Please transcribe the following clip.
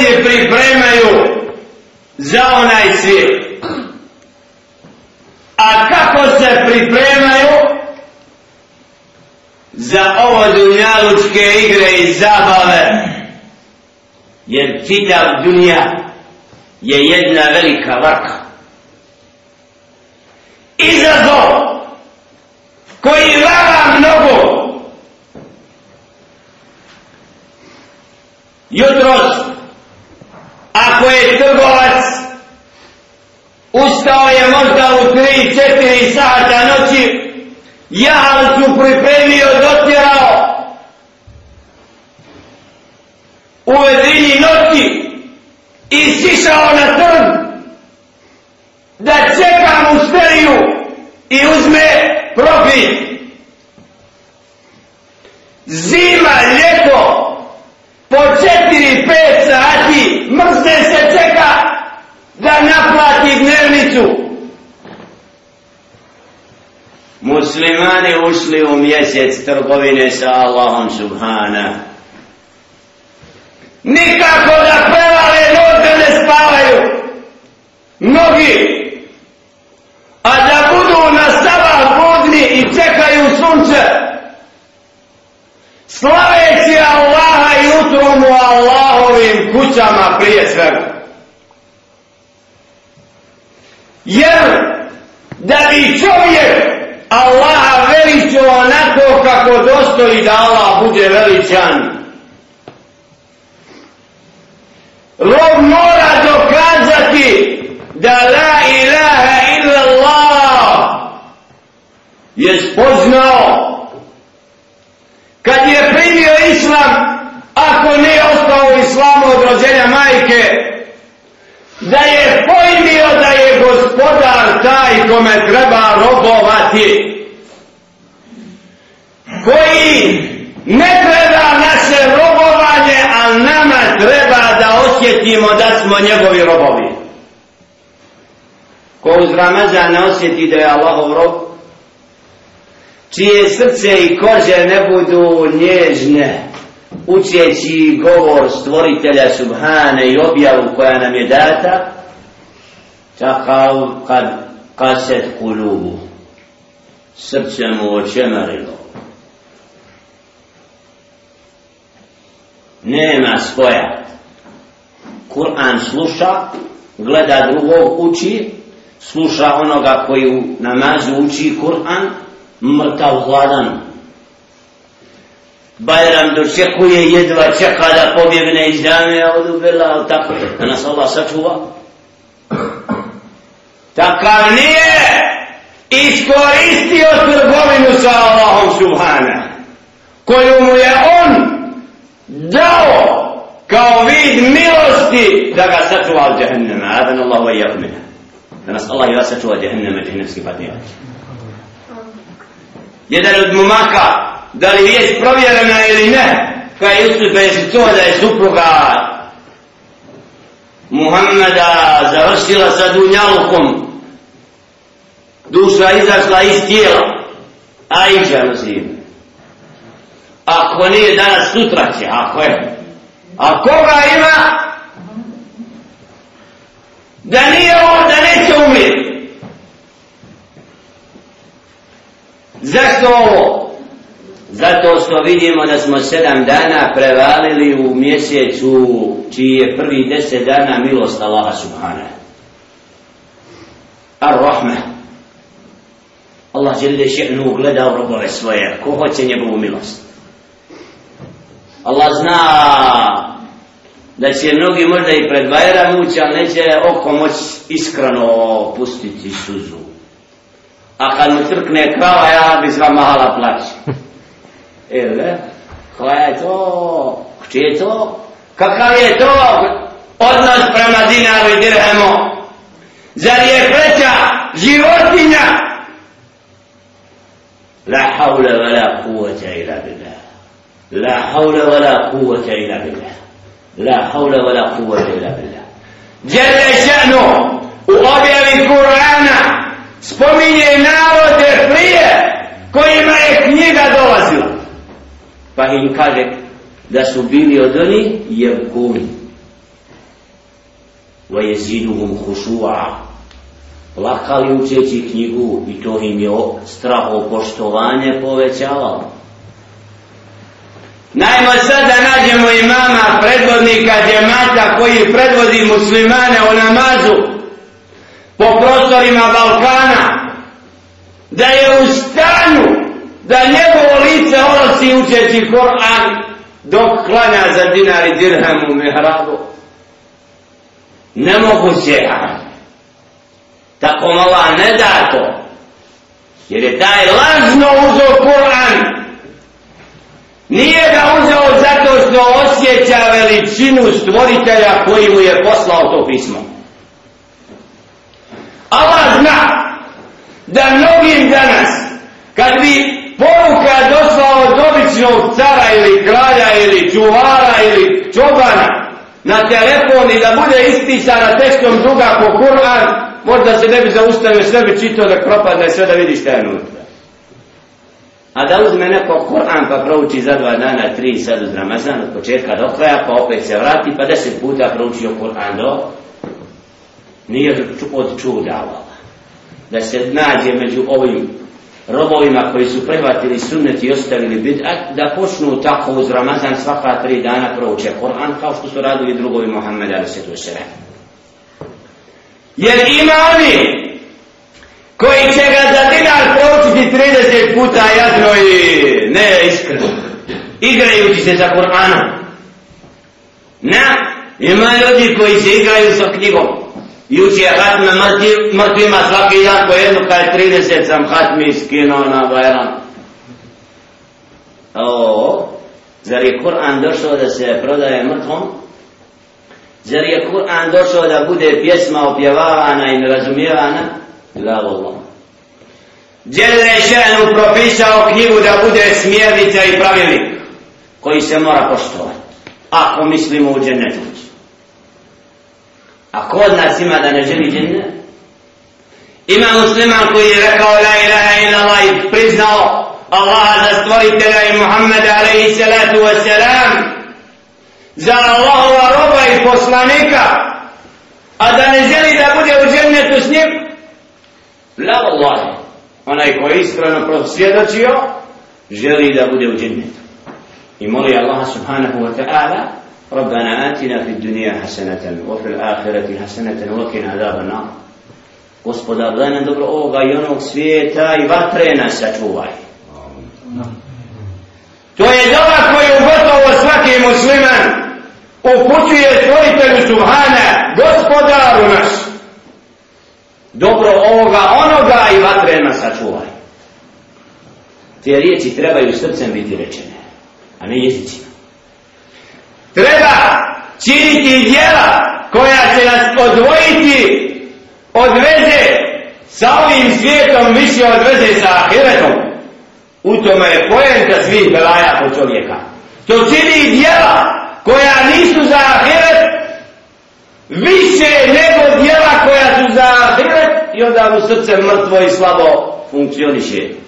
ljudi pripremaju za onaj svijet. A kako se pripremaju za ovo dunjalučke igre i zabave? Jer čita dunja je jedna velika varka. Izazov koji vara mnogo Jutros ako je trgovac ustao je možda u 3-4 sata noći ja su pripremio dotjerao u vedrini noći i sišao na trg da čeka mu steriju i uzme profit zima, ljeto početak mrzne se čeka da naplati dnevnicu. Muslimani ušli u mjesec trgovine sa Allahom Subhana. Nikako da prevale noge ne spavaju. Mnogi. A da budu na sabah godni i čekaju sunce. Slaveći Allaha i utromu Allaha ovim kućama prije svega. Jer da bi čovjek Allaha veličio onako kako dostoji da Allah bude veličan. Rob mora dokazati da la ilaha illa Allah je spoznao kad je primio islam ako ne u islamu od rođenja majke da je pojmio da je gospodar taj kome treba robovati koji ne treba naše robovanje a nama treba da osjetimo da smo njegovi robovi ko uz Ramazan ne osjeti da je Allahov rob čije srce i kože ne budu nježne učeći govor stvoritelja Subhane i objavu koja nam je data takav kad kaset kulubu srce mu očemarilo nema spoja Kur'an sluša gleda drugog uči sluša onoga koji u namazu uči Kur'an mrtav hladan hladan Bajram dočekuje jedva čeka da pobjegne iz dame a odu bila, ali tako da nas Allah sačuva. Takav nije iskoristio trgovinu sa Allahom Subhana koju mu je on dao kao vid milosti da ga sačuva od jahennema. Adan Allahu wa jahmina. Da nas Allah i vas sačuva od jahennema, jahennemski patnijak. Jedan od momaka da li vijest provjerena ili ne kaj je Jusuf je to da je supruga Muhammeda završila sa dunjalukom duša izašla iz tijela a iđa nazivim ako nije danas sutra će ako je a koga ima da nije ovo da neće umjeti zašto ovo Zato što vidimo da smo sedam dana prevalili u mjesecu čiji je prvi deset dana milost Allaha Subhana. Ar-Rahme. Allah žele da še nu gleda u robove svoje. Ko hoće njegovu milost? Allah zna da će mnogi možda i pred Bajram ući, ali neće oko moći iskreno pustiti suzu. A kad mu crkne krava, ja bi zvam mahala plaći ili e, koja je to, čije je to, kakav je to odnos prema dinaru i dirhemu, zar je preća životinja? La hawla wa la kuvaća ila bila. La hawla wa la kuvaća ila bila. La hawla wa la kuvaća ila bila. Djele šanu u objavi Kur'ana spominje navode prije kojima je knjiga dola pa im kaže da su bili od oni jebkuni wa jeziduhum hušu'a plakali učeći knjigu i to im je straho poštovanje povećavalo najmo sad da nađemo imama predvodnika djemata koji predvodi muslimane u namazu po prostorima Balkana da je u stanu da njegov da ulazi učeći Kur'an dok klanja za dinar i dirham u mihrabu. Ne mogu se ja. Tako mala ne da to. Jer je taj lažno uzo Kur'an. Nije ga uzeo zato što osjeća veličinu stvoritelja koji mu je poslao to pismo. Allah zna da mnogim danas kad bi jednog cara ili kralja ili čuvara ili čobana na telefon i da bude ispisa na teškom žuga po Kur'an, možda se ne bi zaustavio sve bi čito da propadne sve da vidi šta je nutra. A da uzme neko Kur'an pa prouči za dva dana, tri sad uz Ramazan od početka do kraja pa opet se vrati pa deset puta proučio Kur'an do nije od čuda Allah. Da se nađe među ovim robovima koji su prihvatili sunnet i ostavili bid'at da počnu tako uz Ramazan svaka tri dana prouče Koran kao što su radili drugovi Muhammed ali se tu se ne jer ima oni koji će ga za dinar proučiti 30 puta jadno i ne iskreno igrajući se za Koranom na ima ljudi koji se igraju sa knjigom Juci je hatme mrtvima svaki dan po jednu, kaj 30 sam hatmi skinuo na Bajram. O, zar je Kur'an došao da se prodaje mrtvom? Zar je Kur'an došao da bude pjesma opjevavana i nerazumijevana? La Allah. Djelre šenu propisao knjigu da bude smjernica i pravilnik koji se mora poštovati ako mislimo u džennetu. A ko od nas ima da ne želi džennet? Ima musliman koji je rekao la ilaha illa i priznao Allaha za stvoritela i Muhammeda alaihi salatu wa salam za Allahova roba i poslanika a da ne želi da bude u džennetu s njim la Allah onaj koji je iskreno prosvjedočio želi da bude u džennetu i moli Allaha subhanahu wa ta'ala ربنا آتنا في الدنيا حسنة وفي الآخرة حسنة وقنا عذاب النار Gospodar, daj nam dobro ovoga i onog svijeta i vatre nas sačuvaj. To je dova koju gotovo svaki musliman upućuje svojitelju Subhana, gospodaru naš. Dobro ovoga, onoga i vatre nas sačuvaj. Te riječi trebaju srcem biti rečene, a ne jezicima treba činiti djela koja će nas odvojiti od veze sa ovim svijetom više od veze sa ahiretom u tome je pojenta svih belaja po čovjeka to čini djela koja nisu za ahiret više nego djela koja su za ahiret i onda mu srce mrtvo i slabo funkcioniše.